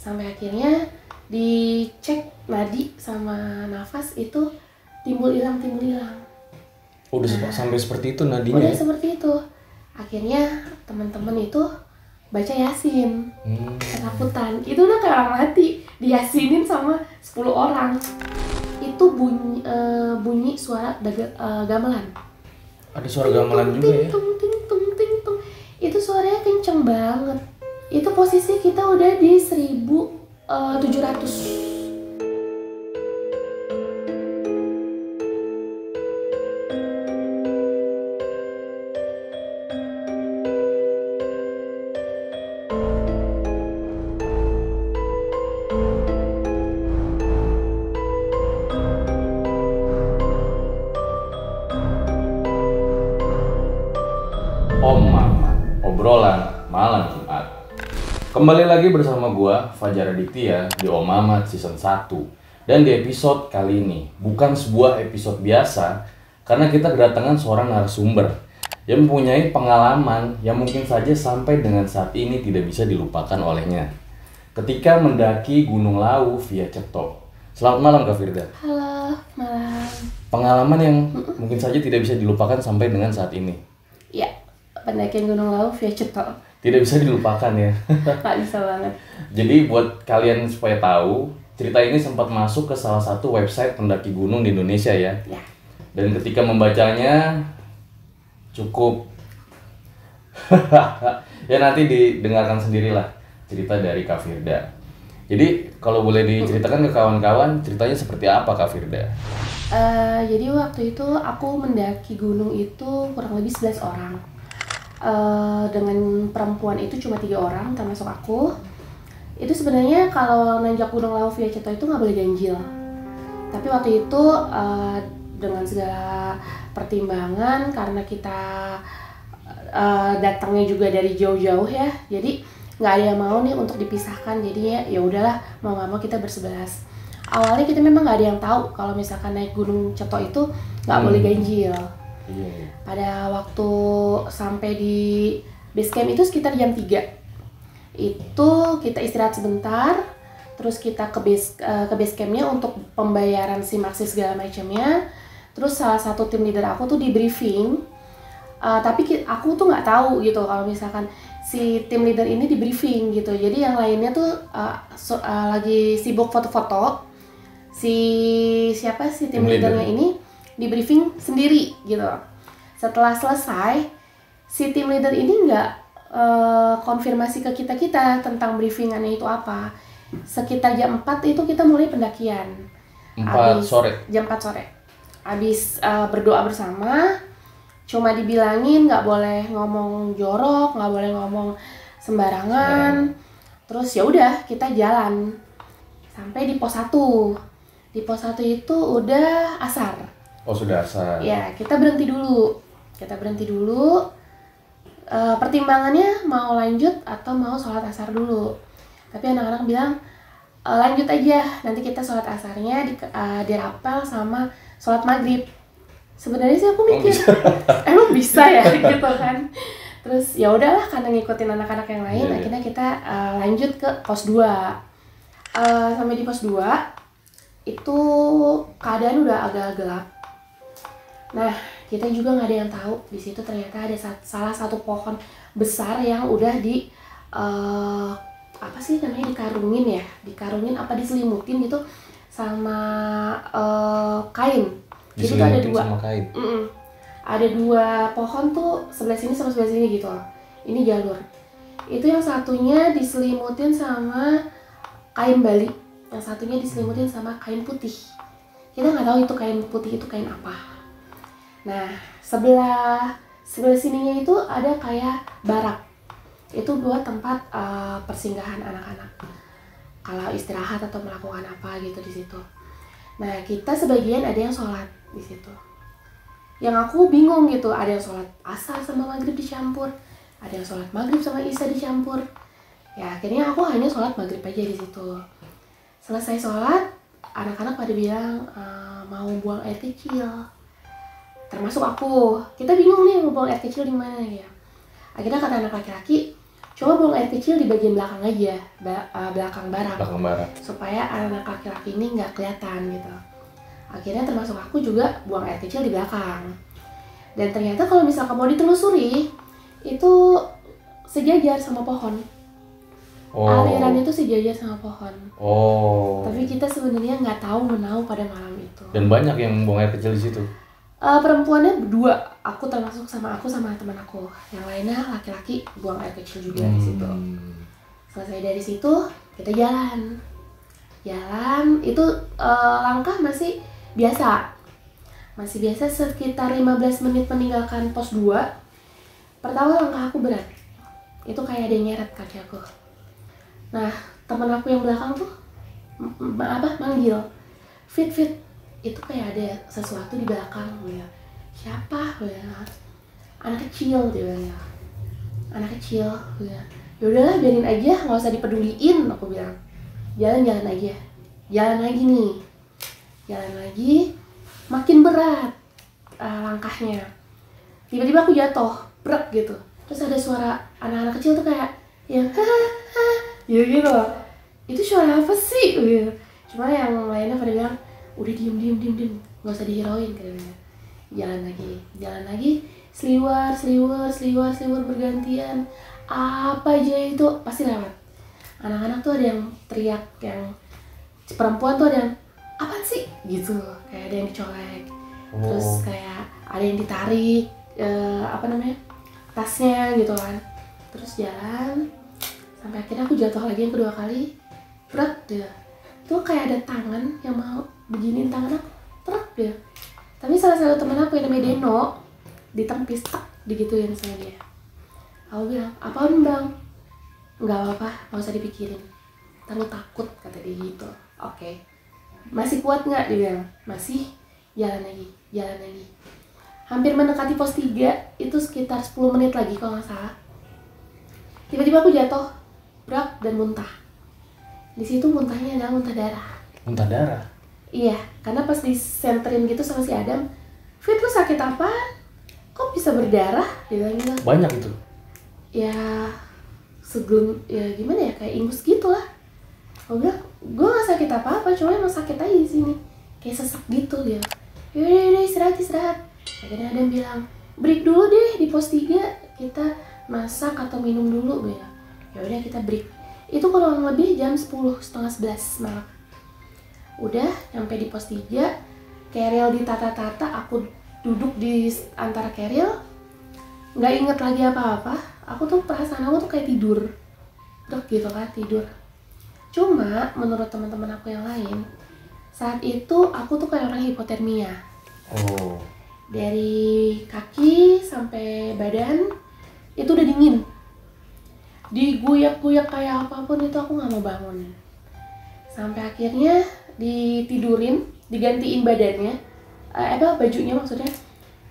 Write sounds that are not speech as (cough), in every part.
sampai akhirnya dicek nadi sama nafas itu timbul hilang timbul hilang. Udah sep- sampai seperti itu nadinya udah ya? seperti itu. Akhirnya teman-teman itu baca yasin. Hmm. ketakutan. Itu udah kayak orang mati diyasinin sama 10 orang. Itu bunyi eh, bunyi suara daga- eh, gamelan. Ada suara gamelan juga ya? ting ting tung ting tung. Itu suaranya kenceng banget itu posisi kita udah di 1700 Kembali lagi bersama gua Fajar Aditya di Om Mama season 1. Dan di episode kali ini bukan sebuah episode biasa karena kita kedatangan seorang narasumber yang mempunyai pengalaman yang mungkin saja sampai dengan saat ini tidak bisa dilupakan olehnya. Ketika mendaki Gunung Lawu via Cetok. Selamat malam Kak Firda. halo malam Pengalaman yang mungkin saja tidak bisa dilupakan sampai dengan saat ini. ya pendakian gunung lawu via cetok Tidak bisa dilupakan ya. (laughs) nggak bisa banget Jadi buat kalian supaya tahu, cerita ini sempat masuk ke salah satu website pendaki gunung di Indonesia ya. ya Dan ketika membacanya cukup (laughs) ya nanti didengarkan sendirilah cerita dari Kak Firda. Jadi kalau boleh diceritakan ke kawan-kawan ceritanya seperti apa Kak Firda? Eh, jadi waktu itu aku mendaki gunung itu kurang lebih 11 orang. Eh, dengan perempuan itu cuma tiga orang termasuk aku. Itu sebenarnya kalau nanjak gunung Lawu via Ceto itu nggak boleh ganjil. Tapi waktu itu eh, dengan segala pertimbangan karena kita eh, datangnya juga dari jauh-jauh ya, jadi nggak ada yang mau nih untuk dipisahkan. Jadinya ya udahlah mau nggak mau kita bersebelas awalnya kita memang nggak ada yang tahu kalau misalkan naik gunung Ceto itu nggak Hmm. boleh ganjil. Iya. Pada waktu sampai di base camp itu sekitar jam 3 itu kita istirahat sebentar, terus kita ke base eh, ke base campnya untuk pembayaran simaksi segala macamnya. Terus salah satu tim leader aku tuh di briefing, Eh, tapi aku tuh nggak tahu gitu kalau misalkan si tim leader ini di briefing gitu. Jadi yang lainnya tuh eh, so- eh, lagi sibuk foto-foto. Si siapa si tim Tim leader. leadernya ini di briefing sendiri gitu. Setelah selesai, si tim leader ini nggak eh, konfirmasi ke kita kita tentang briefingannya itu apa. Sekitar jam 4 itu kita mulai pendakian Empat Habis- sore. jam 4 sore. Habis eh, berdoa bersama, cuma dibilangin nggak boleh ngomong jorok, nggak boleh ngomong sembarangan. Terus ya udah kita jalan sampai di pos 1. Di pos 1 itu udah asar. Oh sudah asal. Ya, kita berhenti dulu. Kita berhenti dulu. Eh, pertimbangannya mau lanjut atau mau sholat asar dulu. Tapi anak-anak bilang "Eh, lanjut aja. Nanti kita sholat asarnya di, eh, dirapel sama sholat maghrib. Sebenarnya sih aku mikir, (laughs) emang bisa ya (laughs) gitu kan. Terus ya udahlah karena ngikutin anak-anak yang lain, Iya, iya. akhirnya kita eh, lanjut ke pos 2. Eh, sampai di pos 2 itu keadaan udah agak gelap. Nah, kita juga nggak ada yang tahu di situ ternyata ada sa- salah satu pohon besar yang udah di eh, apa sih namanya dikarungin ya, dikarungin apa diselimutin gitu sama eh, kain. Jadi ada dua. sama kain. Mm-mm. Ada dua pohon tuh sebelah sini sama sebelah sini gitu loh. Ini jalur. Itu yang satunya diselimutin sama kain Bali, yang satunya diselimutin sama kain putih. Kita nggak tahu itu kain putih itu kain apa. Nah, sebelah sebelah sininya itu ada kayak barak. Itu buat tempat eh, persinggahan anak-anak. Kalau istirahat atau melakukan apa gitu di situ. Nah, kita sebagian ada yang sholat di situ. Yang aku bingung gitu, ada yang sholat asar sama maghrib dicampur, ada yang sholat maghrib sama isya dicampur. Ya akhirnya aku hanya sholat maghrib aja di situ. Selesai sholat, anak-anak pada bilang "Eh, mau buang air kecil. Termasuk aku, kita bingung nih mau buang air kecil di mana ya. Akhirnya kata anak laki-laki, cuma buang air kecil di bagian belakang aja ba- uh, belakang barak belakang barat supaya anak laki-laki ini nggak kelihatan gitu. Akhirnya termasuk aku juga buang air kecil di belakang. Dan ternyata kalau misalkan mau ditelusuri itu sejajar sama pohon. Oh. Aliran itu sejajar sama pohon. Oh. Tapi kita sebenarnya nggak tahu menau pada malam itu. Dan banyak yang buang air kecil di situ Eh, perempuannya berdua. Aku termasuk sama aku sama teman aku. Yang lainnya laki-laki buang air kecil juga di situ. Hmm. selesai dari situ kita jalan. Jalan itu eh, langkah masih biasa. Masih biasa sekitar 15 menit meninggalkan pos 2 pertama langkah aku berat. Itu kayak ada yang nyeret kaki aku. Nah teman aku yang belakang tuh apa manggil. Fit fit itu kayak ada sesuatu di belakang gue siapa gue anak kecil dia bilang ya. Anak kecil ya. Udahlah biarin aja nggak usah dipeduliin aku bilang. Jalan-jalan aja. Jalan lagi nih. Jalan lagi makin berat uh, langkahnya. Tiba-tiba aku jatuh brek gitu. Terus ada suara anak-anak kecil tuh kayak yang hahaha gitu gitu itu suara apa sih gitu. cuma yang lainnya pada bilang udah diem diem diem diem nggak usah dihirauin katanya jalan lagi jalan lagi seliwar seliwar seliwar seliwar bergantian. Apa aja itu pasti lewat. Anak-anak tuh ada yang teriak yang perempuan tuh ada yang apa sih? Gitu kayak ada yang dicolek. Terus oh. kayak ada yang ditarik eh, apa namanya tasnya gitu kan. Terus jalan sampai akhirnya aku jatuh lagi yang kedua kali. Berat dia tuh kayak ada tangan yang mau beginiin tangan aku truk dia. Tapi salah satu temen aku yang namanya Deno ditempis tak digituin sama dia. Aku bilang apaan bang? Nggak apa-apa nggak usah dipikirin. Terlalu takut kata dia gitu. Oke. Masih kuat nggak? dia bilang. Masih. Jalan lagi jalan lagi. Hampir mendekati pos 3 itu sekitar 10 menit lagi kalau nggak salah. Tiba-tiba aku jatuh berak dan muntah di situ muntahnya adalah muntah darah. Muntah darah? Iya karena pas disenterin gitu sama si Adam Fit lu sakit apa? Kok bisa berdarah? Dia bilang gitu. Banyak itu? Ya segelum ya gimana ya kayak ingus gitu lah aku bilang gue gak sakit apa apa cuma emang sakit aja di sini. Kayak sesak gitu dia. Yaudah yaudah istirahat istirahat. Akhirnya ada yang bilang break dulu deh di pos 3 kita masak atau minum dulu bilang. Ya udah kita break itu kurang lebih jam 10 setengah 11 malam. Udah nyampe di pos 3 keril ditata-tata aku duduk di antara keril. Nggak inget lagi apa-apa. Aku tuh perasaan aku tuh kayak tidur. Dok gitu kan tidur. Cuma menurut teman-teman aku yang lain saat itu aku tuh kayak orang hipotermia. Oh. Dari kaki sampai badan itu udah dingin diguyak-guyak kayak apa pun itu aku nggak mau bangun sampai akhirnya ditidurin digantiin badannya. Eh, apa bajunya maksudnya?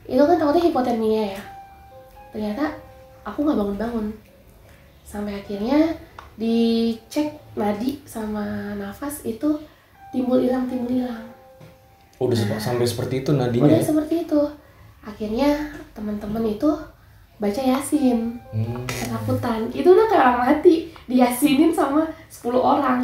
Itu kan takutnya hipotermia ya. Ternyata aku nggak bangun-bangun. Sampai akhirnya dicek nadi sama nafas itu timbul hilang timbul hilang. Udah sep- sampai seperti itu nadinya udah ya? seperti itu. Akhirnya teman-teman itu baca yasin. Hmm. ketakutan. Itu udah kayak orang mati diyasinin sama 10 orang.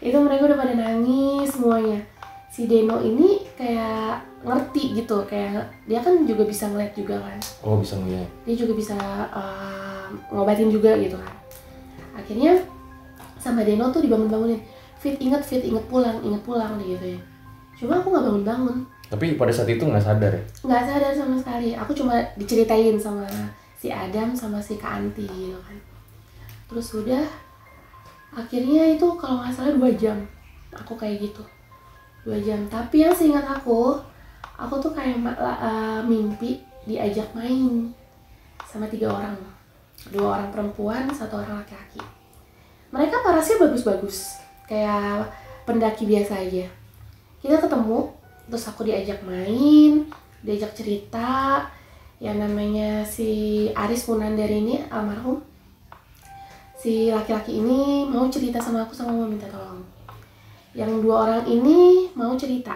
Itu mereka udah pada nangis semuanya. Si Deno ini kayak ngerti gitu kayak dia kan juga bisa ngeliat juga kan. Oh, bisa ngeliat. dia juga bisa uh, ngobatin juga gitu kan. Akhirnya sama Deno tuh dibangun-bangunin. Fit inget fit inget pulang inget pulang gitu ya. Cuma aku nggak bangun-bangun Tapi pada saat itu nggak sadar ya? nggak sadar sama sekali. Aku cuma diceritain sama si Adam sama si Kak gitu kan. Terus udah akhirnya itu kalau nggak salah dua jam. Aku kayak gitu. Dua jam. Tapi yang seingat aku aku tuh kayak eh, mimpi diajak main sama tiga orang. Dua orang perempuan satu orang laki-laki. Mereka parasnya bagus-bagus. Kayak pendaki biasa aja. Kita ketemu terus aku diajak main diajak cerita. Yang namanya si Aris Munandar ini almarhum si laki-laki ini mau cerita sama aku sama mau minta tolong. Yang dua orang ini mau cerita.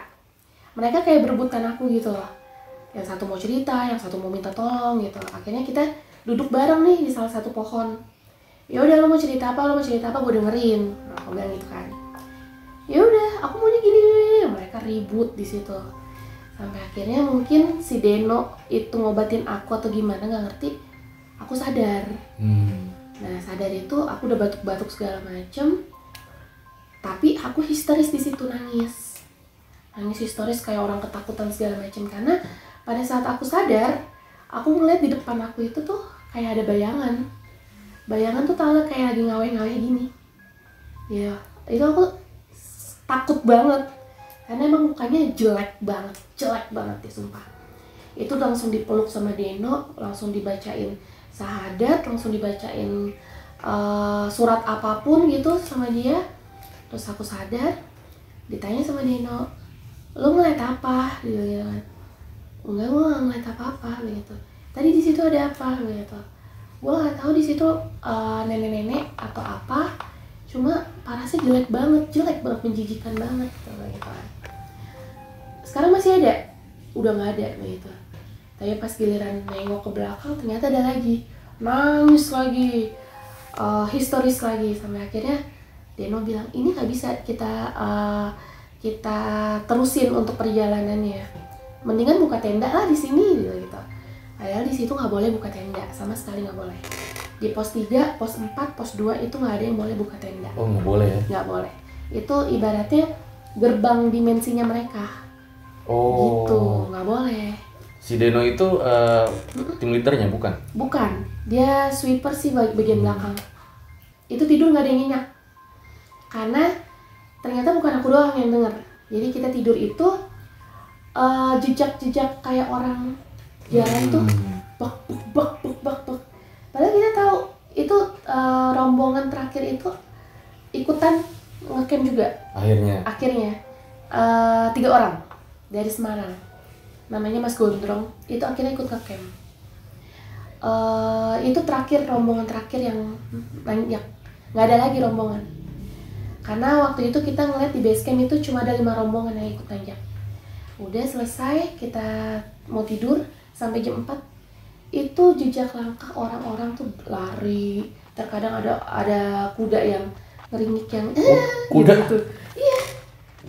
Mereka kayak berebutkan aku gitu loh. Yang satu mau cerita yang satu mau minta tolong gitu. Akhirnya kita duduk bareng nih di salah satu pohon. Ya udah lo mau cerita apa? Lo mau cerita apa? Gue dengerin. Nah, aku bilang gitu kan ya udah aku maunya gini, gini mereka ribut di situ. Sampai akhirnya mungkin si Deno itu ngobatin aku atau gimana nggak ngerti. Aku sadar. Hmm. nah sadar itu aku udah batuk-batuk segala macem. Tapi aku histeris di situ nangis. Nangis histeris kayak orang ketakutan segala macem. Karena pada saat aku sadar aku ngeliat di depan aku itu tuh kayak ada bayangan. Bayangan tuh tahu kayak lagi ngawe-ngawe gini. Ya itu aku takut banget. Karena emang mukanya jelek banget jelek banget ya sumpah. Itu langsung dipeluk sama Deno langsung dibacain sahadat langsung dibacain eh, surat apa pun gitu sama dia. Terus aku sadar ditanya sama Deno lo ngeliat apa? Gitu gitu kan. Enggak gue nggak ngeliat apa apa begitu tadi di situ ada apa? Begitu gue nggak tahu di situ eh, nenek-nenek atau apa cuma parasnya jelek banget jelek banget menjijikan banget. Gitu gitu sekarang masih ada? Udah nggak ada begitu. Tapi pas giliran nengok ke belakang ternyata ada lagi. Nangis lagi. Eh, histeris lagi. Sampai akhirnya Deno bilang ini nggak bisa kita eh, kita terusin untuk perjalanannya. Mendingan buka tenda lah di sini gitu gitu. Padahal di situ nggak boleh buka tenda. Sama sekali nggak boleh di pos 3, pos 4, pos 2 itu nggak ada yang boleh buka tenda. Oh nggak boleh ya? nggak boleh. Itu ibaratnya gerbang dimensinya mereka. Oh. gitu nggak boleh. Si Deno itu eh, tim leadernya bukan? bukan. Dia sweeper sih bag- bagian belakang. Itu tidur nggak ada yang nyenyak. Karena ternyata bukan aku doang yang denger. Jadi kita tidur itu eh, jejak-jejak kayak orang jalan tuh Hmm. bak buk bak buk bak buk padahal kita tahu itu eh, rombongan terakhir itu ikutan ngecamp juga. Akhirnya. akhirnya. Eh, tiga orang dari Semarang. Namanya Mas Gondrong itu akhirnya ikut ngecamp. Eh, itu terakhir rombongan terakhir yang banyak. Nggak ada lagi rombongan. Karena waktu itu kita ngeliat di base camp itu cuma ada lima rombongan yang ikut nanjak udah selesai kita mau tidur sampai jam 4 itu jejak langkah orang-orang tuh lari. Terkadang ada ada kuda yang ngeringik yang Oh, kuda? gitu. iya.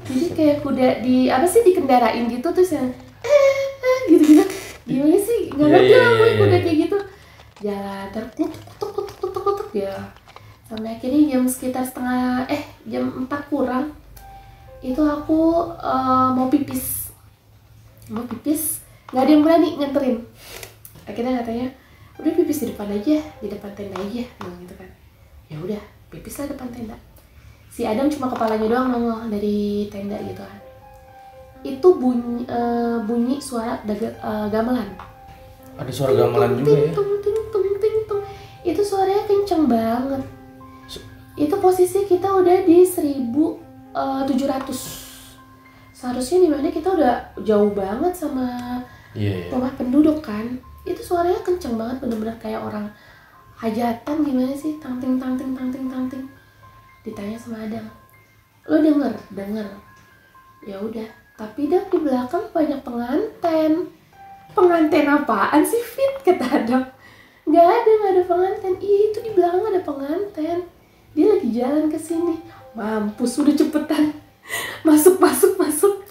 Jadi kayak kuda di apa sih dikendarain gitu terus yang eh, eh, gitu gitu gimana sih? Nggak Iya, ngerti iya, lah iya, gue iya. kuda kayak gitu. Jalan terkutuk kutuk kutuk kutuk kutuk ya. Sampai akhirnya jam sekitar setengah eh jam 4 kurang itu aku eh, mau pipis. Mau pipis nggak ada yang berani nganterin akhirnya katanya udah pipis di depan aja di depan tenda aja bilang gitu kan. Ya udah pipis lah depan tenda. Si Adam cuma kepalanya doang nongol dari tenda gitu kan. Itu bunyi eh, bunyi suara daga, eh, gamelan. Ada suara gamelan juga ya? Ting, ting, ting, ting, ting. itu suaranya kenceng banget. Itu posisi kita udah di 1700 seharusnya di mana kita udah jauh banget sama Iya, iya. rumah penduduk kan itu suaranya kenceng banget bener-bener kayak orang hajatan gimana sih? Tangting tangting tangting tangting. Ditanya sama Adam lo denger? Denger. Ya udah. Tapi dah di belakang banyak penganten. Penganten apaan sih fit? kata Adam. Nggak ada nggak ada penganten. Ih, itu di belakang ada penganten. Dia lagi jalan ke sini. Mampus udah cepetan. (laughs) Masuk masuk masuk.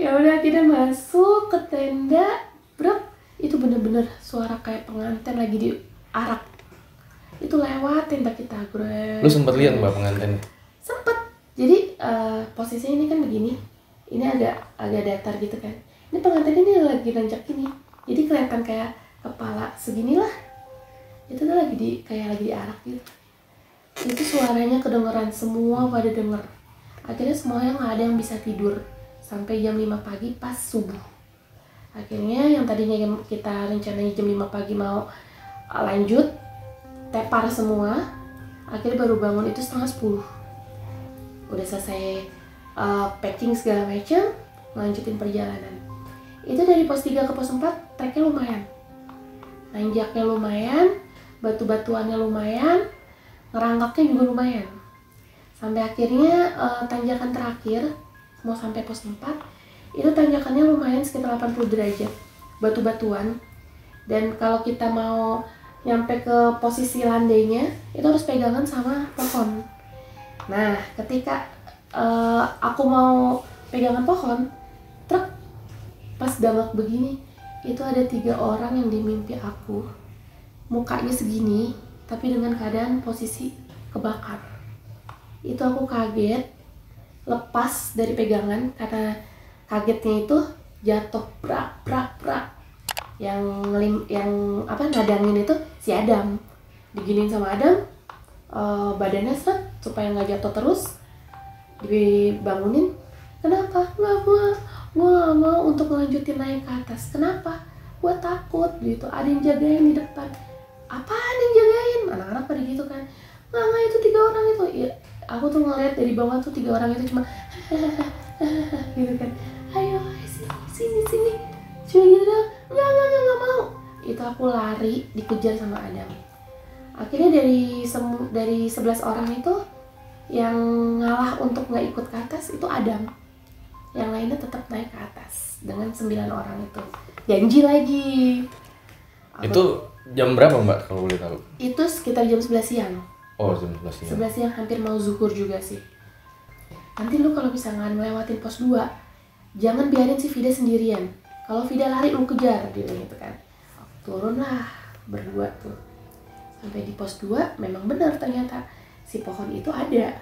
Ya udah akhirnya masuk ke tenda bro itu bener-bener suara kayak pengantin lagi di arak itu lewat tenda kita bro. Lu sempet lihat mbak pengantinnya? sempet. Jadi eh, posisinya ini kan begini. Ini agak agak datar gitu kan. Ini pengantin ini lagi nanjak ini. Jadi kelihatan kayak kepala seginilah. Itu tuh lagi di kayak lagi diarak gitu. Itu suaranya kedengeran. Semua pada denger. Akhirnya semuanya nggak ada yang bisa tidur. Sampai jam 5 pagi pas subuh akhirnya yang tadinya kita rencananya jam 5 pagi mau uh, lanjut tepar semua akhirnya baru bangun itu setengah 10 udah selesai uh, packing segala macam lanjutin perjalanan. Itu dari pos 3 ke pos 4 treknya lumayan. Nanjaknya lumayan batu-batuannya lumayan ngerangkaknya juga lumayan. Sampai akhirnya uh, tanjakan terakhir mau sampai pos 4 itu tanjakannya lumayan sekitar 80 derajat batu-batuan. Dan kalau kita mau nyampe ke posisi landainya itu harus pegangan sama pohon. Nah ketika eh, aku mau pegangan pohon truk pas dangak begini itu ada tiga orang yang di mimpi aku. Mukanya segini tapi dengan keadaan posisi kebakar. Itu aku kaget lepas dari pegangan karena kagetnya itu jatuh prak prak prak. Yang ngelim yang apa nadangin itu si Adam. Diginin sama Adam eh, badannya set supaya nggak jatuh terus. Dibangunin kenapa? Nggak gua gua nggak mau untuk melanjutin naik ke atas. Kenapa? Gua takut gitu. Ada yang jagain di depan. Apa ada yang jagain? Anak-anak pada gitu kan. Nggak nggak itu tiga orang itu. Ya, aku tuh ngeliat dari bawah tuh tiga orang itu cuma (laughs) (laughs) gitu kan. Ayo sini sini sini. Cuma gitu. Doang nggak nggak nggak nggak mau. Itu aku lari dikejar sama Adam. Akhirnya dari semu dari 11 orang itu yang ngalah untuk nggak ikut ke atas itu Adam. Yang lainnya tetap naik ke atas dengan sembilan orang itu. Janji lagi. Aku- Itu jam berapa mbak kalau boleh tahu? itu sekitar jam 11 siang. Oh jam 11 siang. 11 siang hampir mau zuhur juga sih nanti lu kalau misalnya ngelewatin pos 2 jangan biarin si Vida sendirian. Kalau Vida lari lu kejar. Dia gitu kan. Turunlah berdua tuh. Sampai di pos 2 memang benar ternyata si pohon itu ada.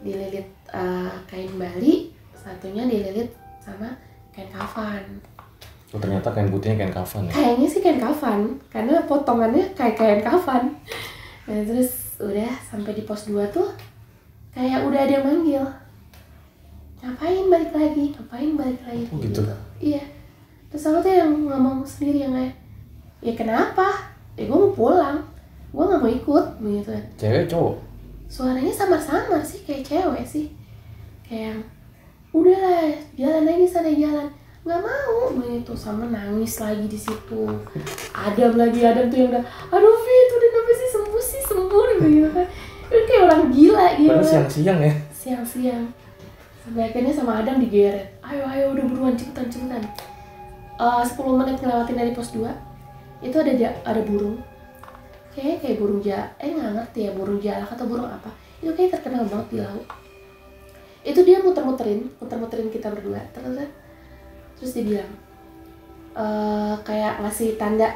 Dililit eh, kain bali satunya dililit sama kain kafan. Oh ternyata kain putihnya kain kafan ya? kayaknya sih kain kafan karena potongannya kayak kain kafan. Nah, terus udah sampai di pos 2 tuh kayak udah ada yang manggil ngapain balik lagi? Ngapain balik lagi? Oh, Kayak gitu? iya. Terus aku tuh yang ngomong sendiri yang kayak ya kenapa? Ya gue mau pulang. Gue nggak mau ikut. Begitu. Kan Cewek cowok? suaranya samar-samar sih kayak cewek sih. Kayak udahlah jalan lagi sana jalan. Nggak mau. Begitu sama nangis lagi di situ. Adam lagi Adam tuh yang udah aduh Fit udah kenapa sih sembuh sih sembuh. Begitu kan. Itu kayak orang gila gitu siang-siang ya? siang-siang sampai akhirnya sama Adam digeret. Ayo ayo udah buruan cepetan cepetan. Eh 10 menit ngelewatin dari pos 2 itu ada ja- ada burung. Kayak kayak burung ja eh nggak ngerti ya burung jalak atau burung apa. Itu kayak terkenal banget di laut. Itu dia muter-muterin muter-muterin kita berdua terus terus dia bilang eh kayak ngasih tanda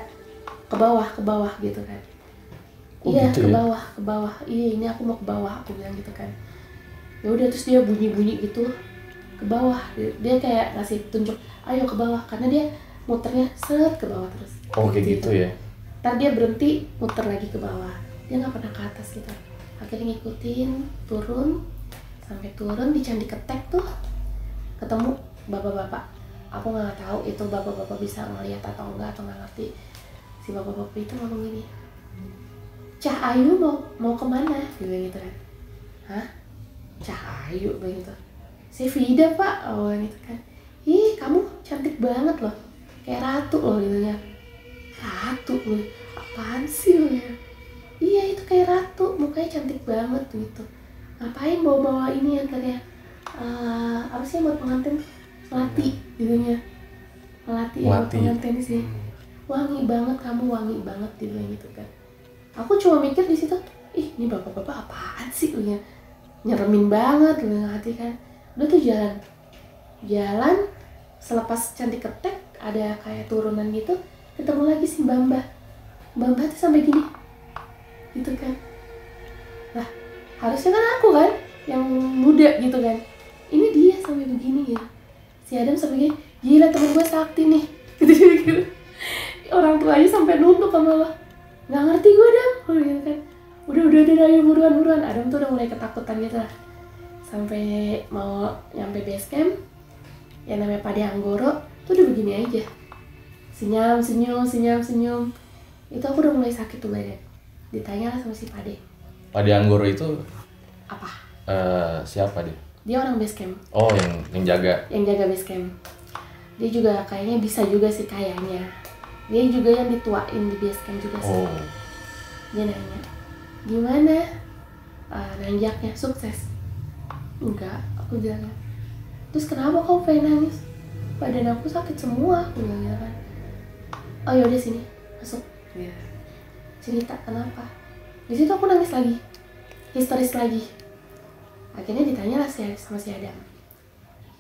ke bawah ke bawah gitu kan. Oh, iya gitu ke ya? bawah ke bawah. Iya ini aku mau ke bawah aku bilang gitu kan ya udah terus dia bunyi-bunyi gitu ke bawah. Dia, kayak ngasih tunjuk ayo ke bawah karena dia muternya set ke bawah terus. Oh kayak gitu ya? ntar dia berhenti muter lagi ke bawah. Dia nggak pernah ke atas gitu. Akhirnya ngikutin turun sampai turun di candi ketek tuh. Ketemu bapak-bapak. Aku nggak tahu itu bapak-bapak bisa ngeliat atau enggak atau nggak ngerti. Si bapak-bapak itu ngomong gini Cah Ayu mau mau ke mana? Dia bilang gitu kan. Hah Cah Ayu begitu si Vida pak. Oh gitu kan. Ih kamu cantik banget loh. Kayak ratu loh gitu ya. Ratu loh. Apaan sih lo ya? Iya itu kayak ratu. Mukanya cantik banget gitu. Ngapain bawa-bawa ini yang katanya eh, apa sih buat pengantin? Melati gitu ya. Melati ya buat pengantin sih. Wangi banget kamu wangi banget dia bilang gitu kan. Aku cuma mikir di situ ih ini bapak-bapak apaan sih ya nyeremin banget lu yang hati kan. Udah tuh jalan. Jalan selepas cantik ketek ada kayak turunan gitu ketemu lagi si Mbamba Mbamba tuh sampai gini. Gitu kan. Lah harusnya kan aku kan yang muda gitu kan. Ini dia sampai begini ya. Si Adam sampai gini gila temen gue sakti nih. (laughs) Gitu gitu. Orang tuanya sampai nunduk sama lo nggak ngerti gue oh, gitu kan udah udah udah ayo buruan buruan. Adam tuh udah mulai ketakutan gitu. Lah sampai mau nyampe base camp yang namanya Pade Anggoro tuh udah begini aja. Senyum senyum senyum senyum. Itu aku udah mulai sakit tuh badan ditanya lah sama si Pade. Padi Anggoro itu apa? eh, siapa dia? dia orang base camp. Oh yang yang jaga. yang jaga base camp. Dia juga kayaknya bisa juga sih kayaknya. Dia juga yang dituain di base camp juga sih. Oh. Dia nanya gimana? Ah, nanjaknya sukses? Enggak aku bilang terus kenapa kau pengen nangis? Badan aku sakit semua aku bilang gitu kan. Oh yaudah sini. Masuk. Gitu. cerita kenapa? Di situ aku nangis lagi. Histeris lagi. Akhirnya ditanya lah si sama si Adam.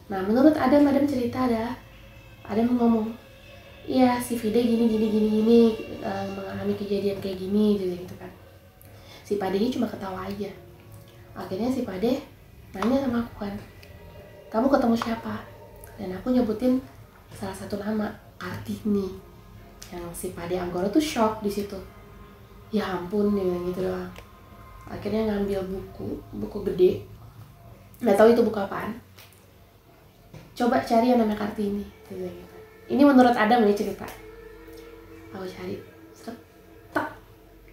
Nah menurut Adam Adam cerita ada. Adam ngomong iya si Fide gini gini gini gini uh, mengalami kejadian kayak gini gitu gitu kan si Pade ini cuma ketawa aja. Akhirnya si Pade nanya sama aku kan kamu ketemu siapa? Dan aku nyebutin salah satu nama Kartini yang si Pade Anggoro tuh shock di situ. Ya ampun ya gitu doang. Akhirnya ngambil buku buku gede. Nggak tahu itu buku apaan. Coba cari yang namanya Kartini gitu, ini menurut Adam nih cerita. Aku cari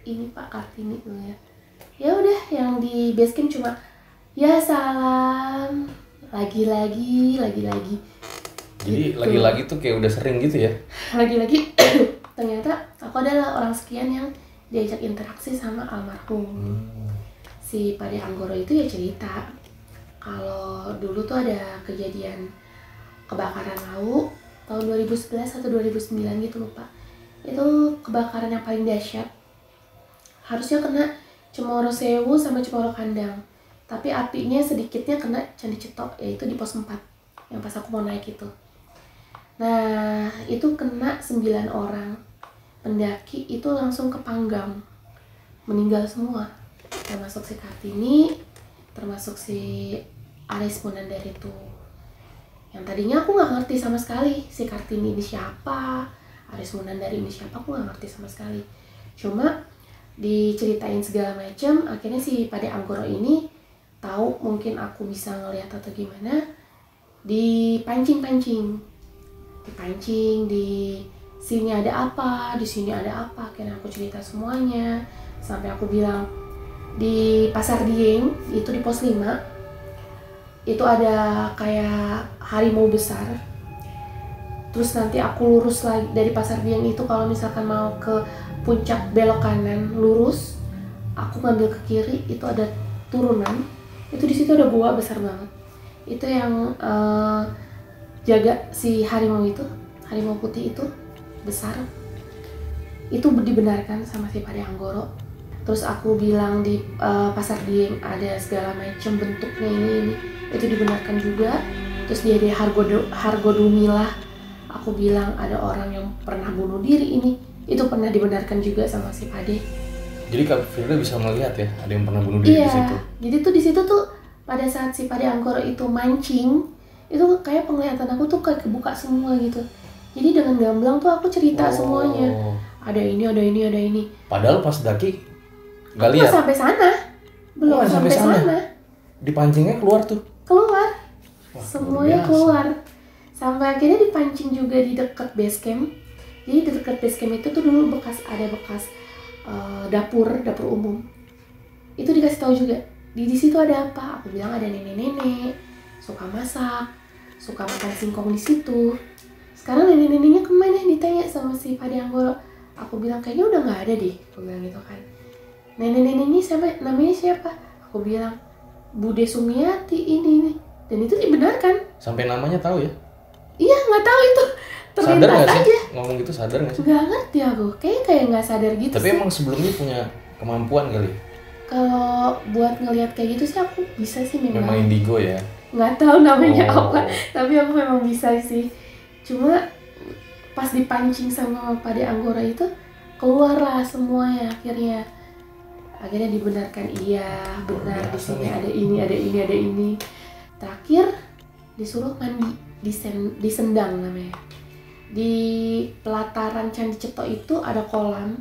ini Pak Kartini ya. Ya udah yang di base camp cuma ya salam. Lagi-lagi lagi-lagi. Jadi gitu. lagi-lagi tuh kayak udah sering gitu ya? (clears throat) Lagi-lagi (clears throat) ternyata aku adalah orang sekian yang diajak interaksi sama almarhum. Hmm. si Pade Anggoro itu ya cerita kalau dulu tuh ada kejadian kebakaran laut tahun 2011 atau 2009 gitu lupa itu kebakaran yang paling dahsyat harusnya kena Cemoro Sewu sama Cemoro Kandang. Tapi apinya sedikitnya kena Candi Cetok yaitu di pos 4 yang pas aku mau naik itu. Nah itu kena 9 orang. Pendaki itu langsung ke Panggang. Meninggal semua. Termasuk si Kartini termasuk si Aris Munandar itu. Yang tadinya aku nggak ngerti sama sekali si Kartini ini siapa Aris Munandar ini siapa aku nggak ngerti sama sekali. Cuma diceritain segala macam akhirnya si pada Anggoro ini tahu mungkin aku bisa ngeliat atau gimana dipancing-pancing. Dipancing di sini ada apa di sini ada apa akhirnya aku cerita semuanya. Sampai aku bilang di pasar Dieng itu di pos 5 itu ada kayak harimau besar. Terus nanti aku lurus lagi dari pasar Dieng itu kalau misalkan mau ke puncak belok kanan lurus aku ngambil ke kiri itu ada turunan. Itu di situ ada gua besar banget. Itu yang uh, jaga si harimau itu harimau putih itu besar. Itu dibenarkan sama si Pade Anggoro terus aku bilang di uh, pasar Dieng ada segala macam bentuknya ini ini. Itu dibenarkan juga. Terus dia ada hargo hargo dumilah aku bilang ada orang yang pernah bunuh diri ini itu pernah dibenarkan juga sama si Pade. Jadi Kak Firda bisa melihat ya, ada yang pernah bunuh diri iya, di situ. Jadi tuh di situ tuh pada saat si Pade Angkoro itu mancing, itu kayak penglihatan aku tuh kayak kebuka semua gitu. Jadi dengan gamblang tuh aku cerita oh. semuanya. Ada ini, ada ini, ada ini. Padahal pas daki nggak lihat. sampai sana. Belum oh, sampai, sampai sana. sana. Dipancingnya keluar tuh. Keluar. Wah, semuanya keluar. Sampai akhirnya dipancing juga di dekat base camp jadi di dekat base camp itu tuh dulu bekas ada bekas uh, dapur dapur umum. Itu dikasih tahu juga di di situ ada apa? Aku bilang ada nenek-nenek suka masak suka makan singkong di situ. Sekarang nenek-neneknya ke mana? Ditanya sama si Pade Anggoro. Aku bilang kayaknya udah nggak ada deh aku bilang gitu kan. Nenek-neneknya siapa? Namanya siapa? Aku bilang Bude Sumiati ini. Nih dan itu dibenarkan. Sampai namanya tahu ya? Iya nggak tahu itu sadar gak sih? aja. ngomong gitu sadar gak sih? Nggak ngerti aku. Kayak kayak nggak sadar gitu tapi sih. emang sebelumnya punya kemampuan kali? Kalau buat ngelihat kayak gitu sih aku bisa sih memang. Memang indigo ya? Nggak tahu namanya oh. apa tapi aku memang bisa sih. Cuma pas dipancing sama pada anggora itu keluarlah semuanya akhirnya. Akhirnya dibenarkan iya benar di sini ada ini ada ini ada ini. Terakhir disuruh mandi di sen, di sendang namanya di pelataran Candi Ceto itu ada kolam.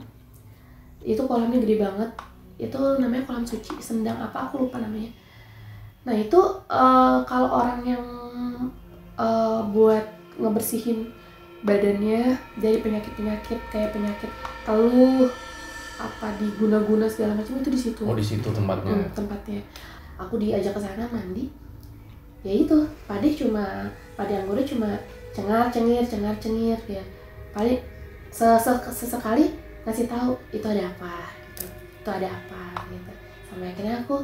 Itu kolamnya gede banget. Itu namanya kolam suci sendang apa aku lupa namanya. Nah itu uh, kalau orang yang uh, buat ngebersihin badannya dari penyakit-penyakit kayak penyakit teluh apa di guna-guna segala macam itu di situ. Oh di situ tempatnya. Hmm, tempatnya. Aku diajak ke sana mandi. Ya itu pade cuma pade anggora cuma cengar cengir cengar cengir ya. Paling sesekali ngasih tahu itu ada apa? gitu. Itu ada apa? gitu. Sampai akhirnya aku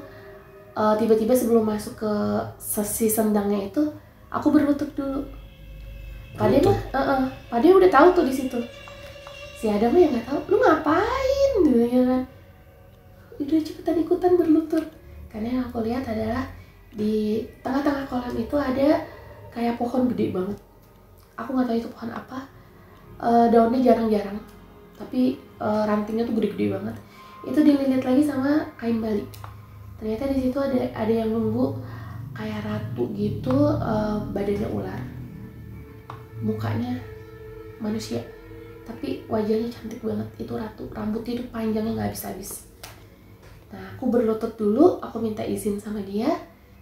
uh, tiba-tiba sebelum masuk ke sesi sendangnya itu aku berlutut dulu. Pade mah, uh -uh, Pade udah tahu tuh di situ. Si Adam mah yang nggak tahu, lu ngapain? ngapain? gitu ya kan. Udah cepetan ikutan berlutut. Karena yang aku lihat adalah di tengah-tengah kolam itu ada kayak pohon gede banget aku nggak tahu itu pohon apa. Eh, daunnya jarang-jarang tapi eh, rantingnya tuh gede-gede banget. Itu dililit lagi sama kain bali. Ternyata di situ ada ada yang nunggu kayak ratu gitu eh, badannya ular. Mukanya manusia tapi wajahnya cantik banget. Itu ratu rambutnya itu panjangnya nggak habis-habis. Nah aku berlutut dulu aku minta izin sama dia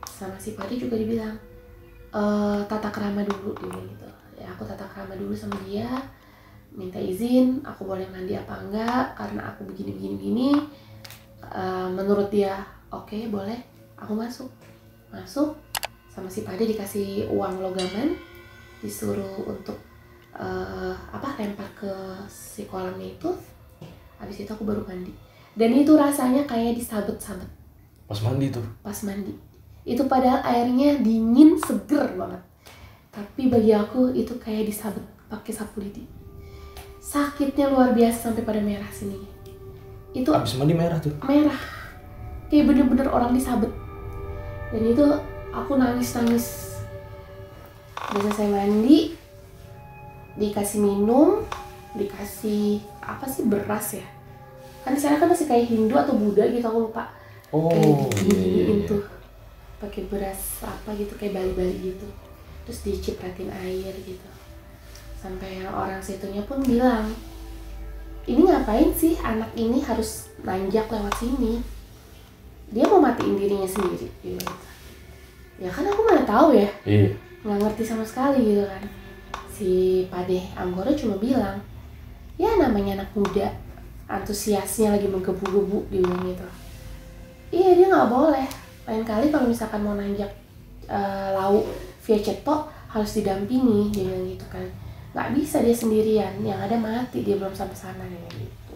sama si Padi juga dibilang "Eh, tata kerama dulu bilang gitu ya aku tata kerama dulu sama dia minta izin aku boleh mandi apa enggak karena aku begini begini begini. Eh, menurut dia oke boleh. Aku masuk. Masuk sama si Pade dikasih uang logaman disuruh untuk eh, apa lempar ke si kolamnya itu. Habis itu aku baru mandi. Dan itu rasanya kayak disabet-sabet. Pas mandi tuh. pas mandi. Itu padahal airnya dingin seger banget tapi bagi aku itu kayak disabet pakai sapu lidi. Sakitnya luar biasa sampai pada merah sini. Itu Abis mandi merah tuh. merah. Kayak bener-bener orang disabet. Dan itu aku nangis nangis udah selesai mandi dikasih minum dikasih apa sih beras ya? Kan di sana kan masih kayak Hindu atau Buddha gitu aku lupa. Oh, kayak iya, iya, iya. tuh. Pakai beras apa gitu kayak bali-bali gitu terus dicipratin air gitu. Sampai yang orang situnya pun bilang ini ngapain sih anak ini harus nanjak lewat sini? Dia mau matiin dirinya sendiri. Gitu. ya kan aku mana tahu ya. Iya. nggak ngerti sama sekali gitu kan. Si Pade Anggoro cuma bilang ya namanya anak muda antusiasnya lagi menggebu-gebu bilang gitu. Iya dia nggak boleh. Lain kali kalau misalkan mau nanjak eh, lauk via cetok harus didampingi dia bilang gitu kan. Nggak bisa dia sendirian yang ada mati dia belum sampai sana bilang gitu.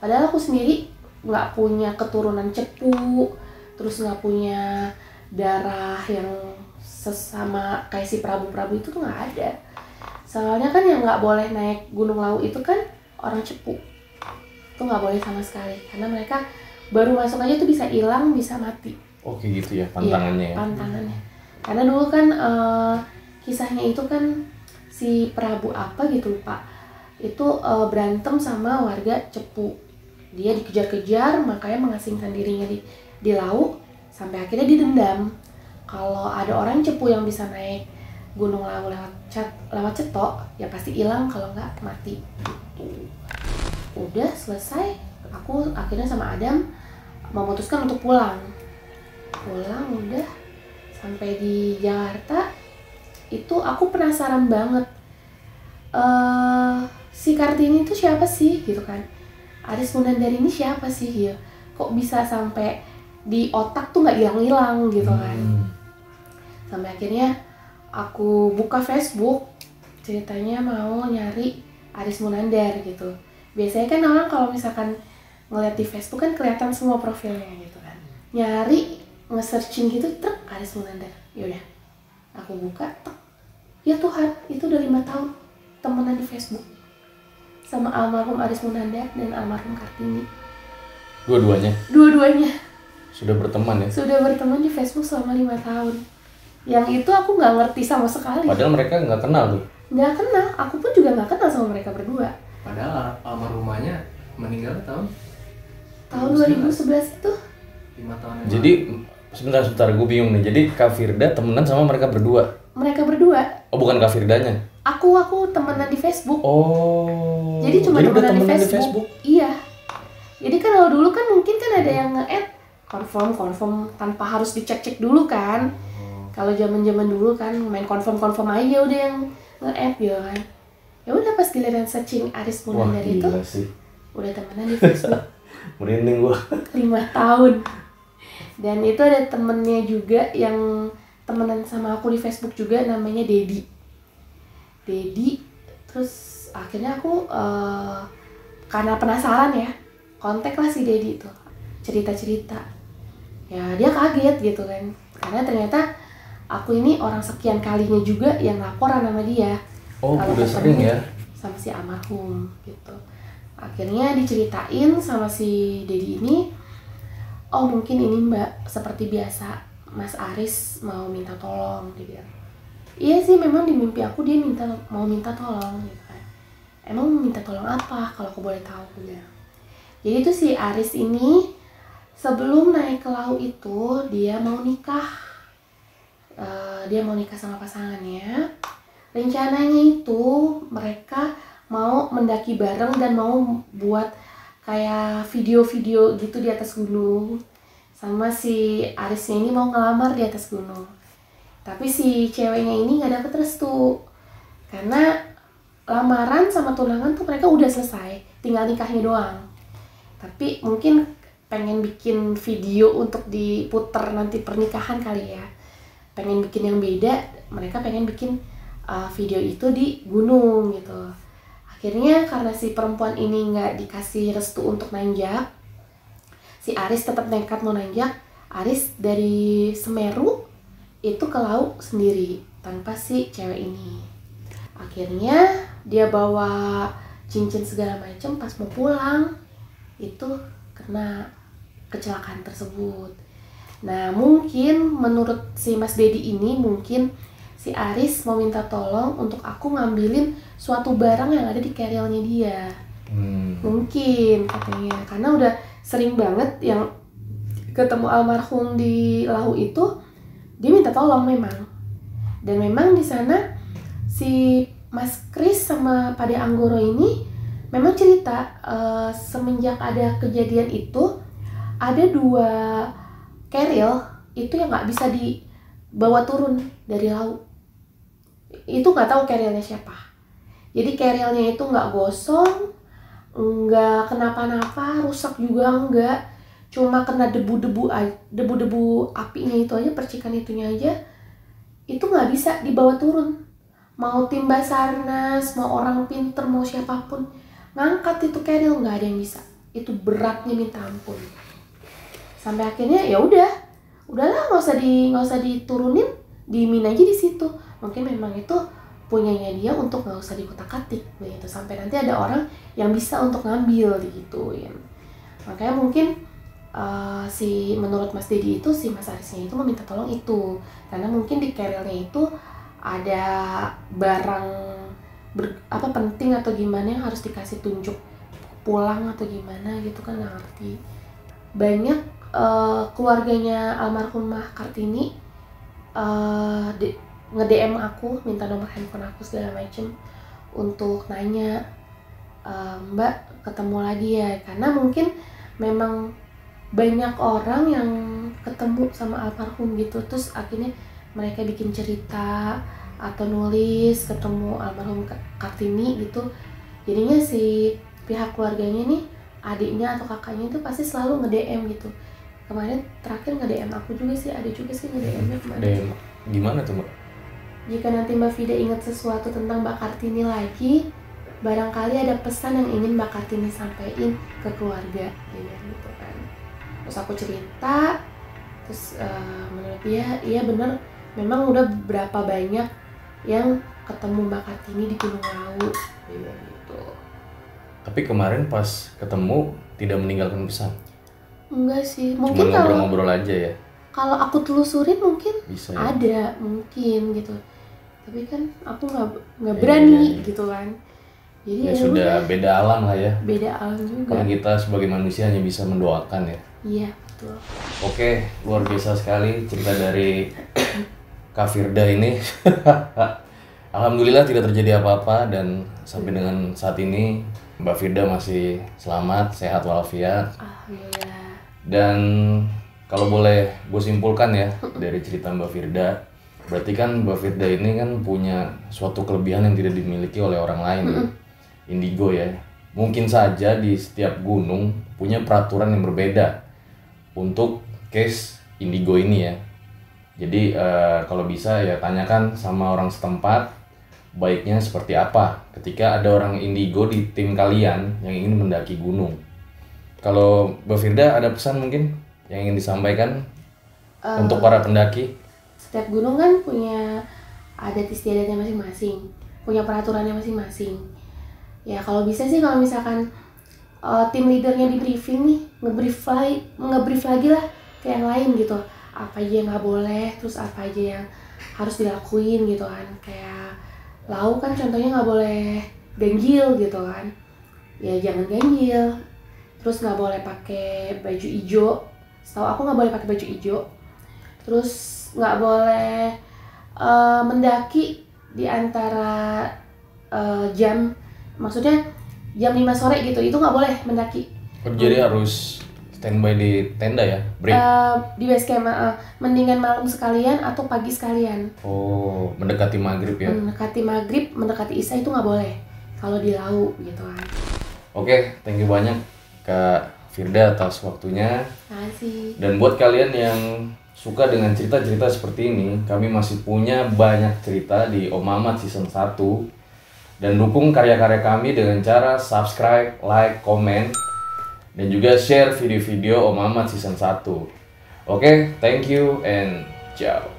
Padahal aku sendiri nggak punya keturunan cepu terus nggak punya darah yang sesama kayak si prabu-prabu itu tuh nggak ada. Soalnya kan yang nggak boleh naik gunung lawu itu kan orang cepu. Itu nggak boleh sama sekali karena mereka baru masuk aja tuh bisa hilang bisa mati. Oke gitu ya pantangannya Iya, ya. pantangannya karena dulu kan eh, kisahnya itu kan si prabu apa gitu lupa itu eh, berantem sama warga cepu. Dia dikejar-kejar makanya mengasingkan dirinya di di laut sampai akhirnya didendam. Kalau ada orang cepu yang bisa naik gunung lawu lewat cat lewat cetok ya pasti hilang kalau nggak mati. Udah selesai. Aku akhirnya sama Adam memutuskan untuk pulang. Pulang udah sampai di Jakarta itu aku penasaran banget. Eh si Kartini itu siapa sih gitu kan? Aris Munandari ini siapa sih ya? Kok bisa sampai di otak tuh nggak hilang-hilang gitu kan? Hmm. sampai akhirnya aku buka Facebook ceritanya mau nyari Aris Munandar gitu. Biasanya kan orang kalau misalkan ngeliat di Facebook kan kelihatan semua profilnya gitu kan? Nyari nge-searching gitu truk Aris Munandar yaudah aku buka tek. ya Tuhan itu udah lima tahun temenan di Facebook. Sama almarhum Aris Munandar dan almarhum Kartini. Dua-duanya? Dua-duanya. Sudah berteman ya. sudah berteman di Facebook selama lima tahun. Yang itu aku nggak ngerti sama sekali. Padahal mereka nggak kenal tuh. nggak kenal. Aku pun juga nggak kenal sama mereka berdua. Padahal almarhumahnya meninggal tahun tahun 2011 itu. lima tahun yang Jadi sebentar sebentar gue bingung nih. Jadi Kak Firda temenan sama mereka berdua. mereka berdua Oh bukan Kak Firdanya. aku aku temenan di Facebook Oh. jadi cuma udah temenan di temenan Facebook. iya jadi kan kalau dulu kan mungkin kan ada yang nge-add confirm confirm tanpa harus dicek-cek dulu kan kalau zaman zaman dulu kan main confirm confirm aja udah yang nge-add gitu kan ya udah pas giliran searching Aris Wah Munandar itu sih. udah temenan di Facebook (laughs) Merinding gua. lima tahun dan itu ada temennya juga yang temenan sama aku di Facebook juga namanya Dedi. Dedi terus akhirnya aku eh, karena penasaran ya kontak lah si Dedi itu cerita cerita ya dia kaget gitu kan karena ternyata aku ini orang sekian kalinya juga yang laporan sama dia. Oh Kalau udah sering ya. sama si almarhum gitu. Akhirnya diceritain sama si Dedi ini oh mungkin ini mbak seperti biasa Mas Aris mau minta tolong dia bilang. Iya sih memang di mimpi aku dia minta mau minta tolong gitu kan. Emang minta tolong apa kalau aku boleh tahu bilang jadi itu si Aris ini sebelum naik ke laut itu dia mau nikah. Eh, dia mau nikah sama pasangannya. Rencananya itu mereka mau mendaki bareng dan mau buat kayak video-video gitu di atas gunung. Sama si Arisnya ini mau ngelamar di atas gunung. Tapi si ceweknya ini nggak dapet restu. Karena lamaran sama tunangan tuh mereka udah selesai tinggal nikahnya doang. Tapi mungkin pengen bikin video untuk diputer nanti pernikahan kali ya. Pengen bikin yang beda mereka pengen bikin uh, video itu di gunung gitu akhirnya karena si perempuan ini nggak dikasih restu untuk nanjak si Aris tetap nekat mau nanjak Aris dari Semeru itu ke laut sendiri tanpa si cewek ini. Akhirnya dia bawa cincin segala macam pas mau pulang itu kena kecelakaan tersebut. Nah, mungkin menurut si Mas Dedi ini mungkin si Aris mau minta tolong untuk aku ngambilin suatu barang yang ada di carrielnya dia. Hmm. Mungkin katanya karena udah sering banget yang ketemu almarhum di Lahu itu dia minta tolong memang. Dan memang di sana si Mas Kris sama Pade Anggoro ini memang cerita eh, semenjak ada kejadian itu ada dua keril itu yang nggak bisa dibawa turun dari laut itu nggak tahu kerilnya siapa. Jadi kerilnya itu nggak gosong nggak kenapa-napa rusak juga enggak cuma kena debu-debu debu-debu apinya itu aja percikan itunya aja itu nggak bisa dibawa turun. Mau tim basarnas mau orang pinter mau siapa pun ngangkat itu keril nggak ada yang bisa. Itu beratnya minta ampun. Sampai akhirnya ya udah udahlah nggak usah di nggak usah diturunin dimin aja di situ. Mungkin memang itu punyanya dia untuk nggak usah dikotak atik begitu. Sampai nanti ada orang yang bisa untuk ngambil digituin. Makanya mungkin eh, si menurut Mas Dedi itu si Mas Arisnya itu meminta tolong itu. Karena mungkin di carrielnya itu ada barang ber- apa penting atau gimana yang harus dikasih tunjuk. Pulang atau gimana gitu kan ngerti. Banyak eh, keluarganya almarhumah Kartini eh, di- nge-DM aku minta nomor handphone aku segala macem untuk nanya "Eh, Mbak ketemu lagi ya? Karena mungkin memang banyak orang yang ketemu sama almarhum gitu terus akhirnya mereka bikin cerita atau nulis ketemu almarhum Ka- Kartini gitu. Jadinya si pihak keluarganya nih adiknya atau kakaknya itu pasti selalu nge-DM gitu kemarin terakhir nge-DM aku juga sih ada juga sih nge-DM-nya kemarin DM gimana tuh mbak? jika nanti Mbak Vida ingat sesuatu tentang Mbak Kartini lagi, barangkali ada pesan yang ingin Mbak Kartini sampaikan ke keluarga, bilang gitu kan. Terus aku cerita, terus eh, menurut dia, iya bener, memang udah berapa banyak yang ketemu Mbak Kartini di Gunung Lawu, bilang gitu. Tapi kemarin pas ketemu tidak meninggalkan pesan. Enggak sih, Cuma mungkin kalau ngobrol-ngobrol aja ya. kalau aku telusurin mungkin Bisa ya. ada, mungkin gitu. Tapi kan aku nggak nggak Iya, berani iya, iya. gitu kan. Jadi Ya ya sudah udah. beda alam lah ya. beda alam juga Kan kita sebagai manusia hanya bisa mendoakan ya. iya betul Oke, luar biasa sekali cerita dari (coughs) Kak Firda ini. (laughs) Alhamdulillah tidak terjadi apa-apa dan sampai dengan saat ini Mbak Firda masih selamat, sehat walafiat. alhamdulillah Dan kalau boleh gue simpulkan ya dari cerita Mbak Firda, berarti kan Mbak Firda ini kan punya suatu kelebihan yang tidak dimiliki oleh orang lain, ya. indigo ya. Mungkin saja di setiap gunung punya peraturan yang berbeda untuk case indigo ini ya. Jadi eh, kalau bisa ya tanyakan sama orang setempat baiknya seperti apa ketika ada orang indigo di tim kalian yang ingin mendaki gunung. Kalau Mbak Firda ada pesan mungkin yang ingin disampaikan Eh, untuk para pendaki? setiap gunung kan punya adat istiadatnya masing-masing punya peraturannya masing-masing. Ya kalau bisa sih kalau misalkan eh, tim leadernya di briefing nih ngebrief lagi ngebrief lagi lah ke yang lain gitu. Apa aja yang nggak boleh terus apa aja yang harus dilakuin gitu kan. Kayak lau kan contohnya nggak boleh ganjil gitu kan. Ya jangan ganjil terus nggak boleh pakai baju ijo. Setahu aku nggak boleh pakai baju ijo. Terus nggak boleh eh, mendaki di antara eh, jam. Maksudnya jam 5 sore gitu itu nggak boleh mendaki. Oh, jadi harus standby di tenda ya, break. Eh, di base camp eh, mendingan malam sekalian atau pagi sekalian. Oh, mendekati maghrib ya. mendekati maghrib mendekati isya itu nggak boleh. Kalau di laut gitu kan. Oke, thank you banyak Kak Firda atas waktunya. kasih Dan buat kalian yang suka dengan cerita-cerita seperti ini, kami masih punya banyak cerita di Om Mamat season 1. Dan dukung karya-karya kami dengan cara subscribe, like, komen, dan juga share video-video Om Mamat season 1. Oke, thank you and ciao.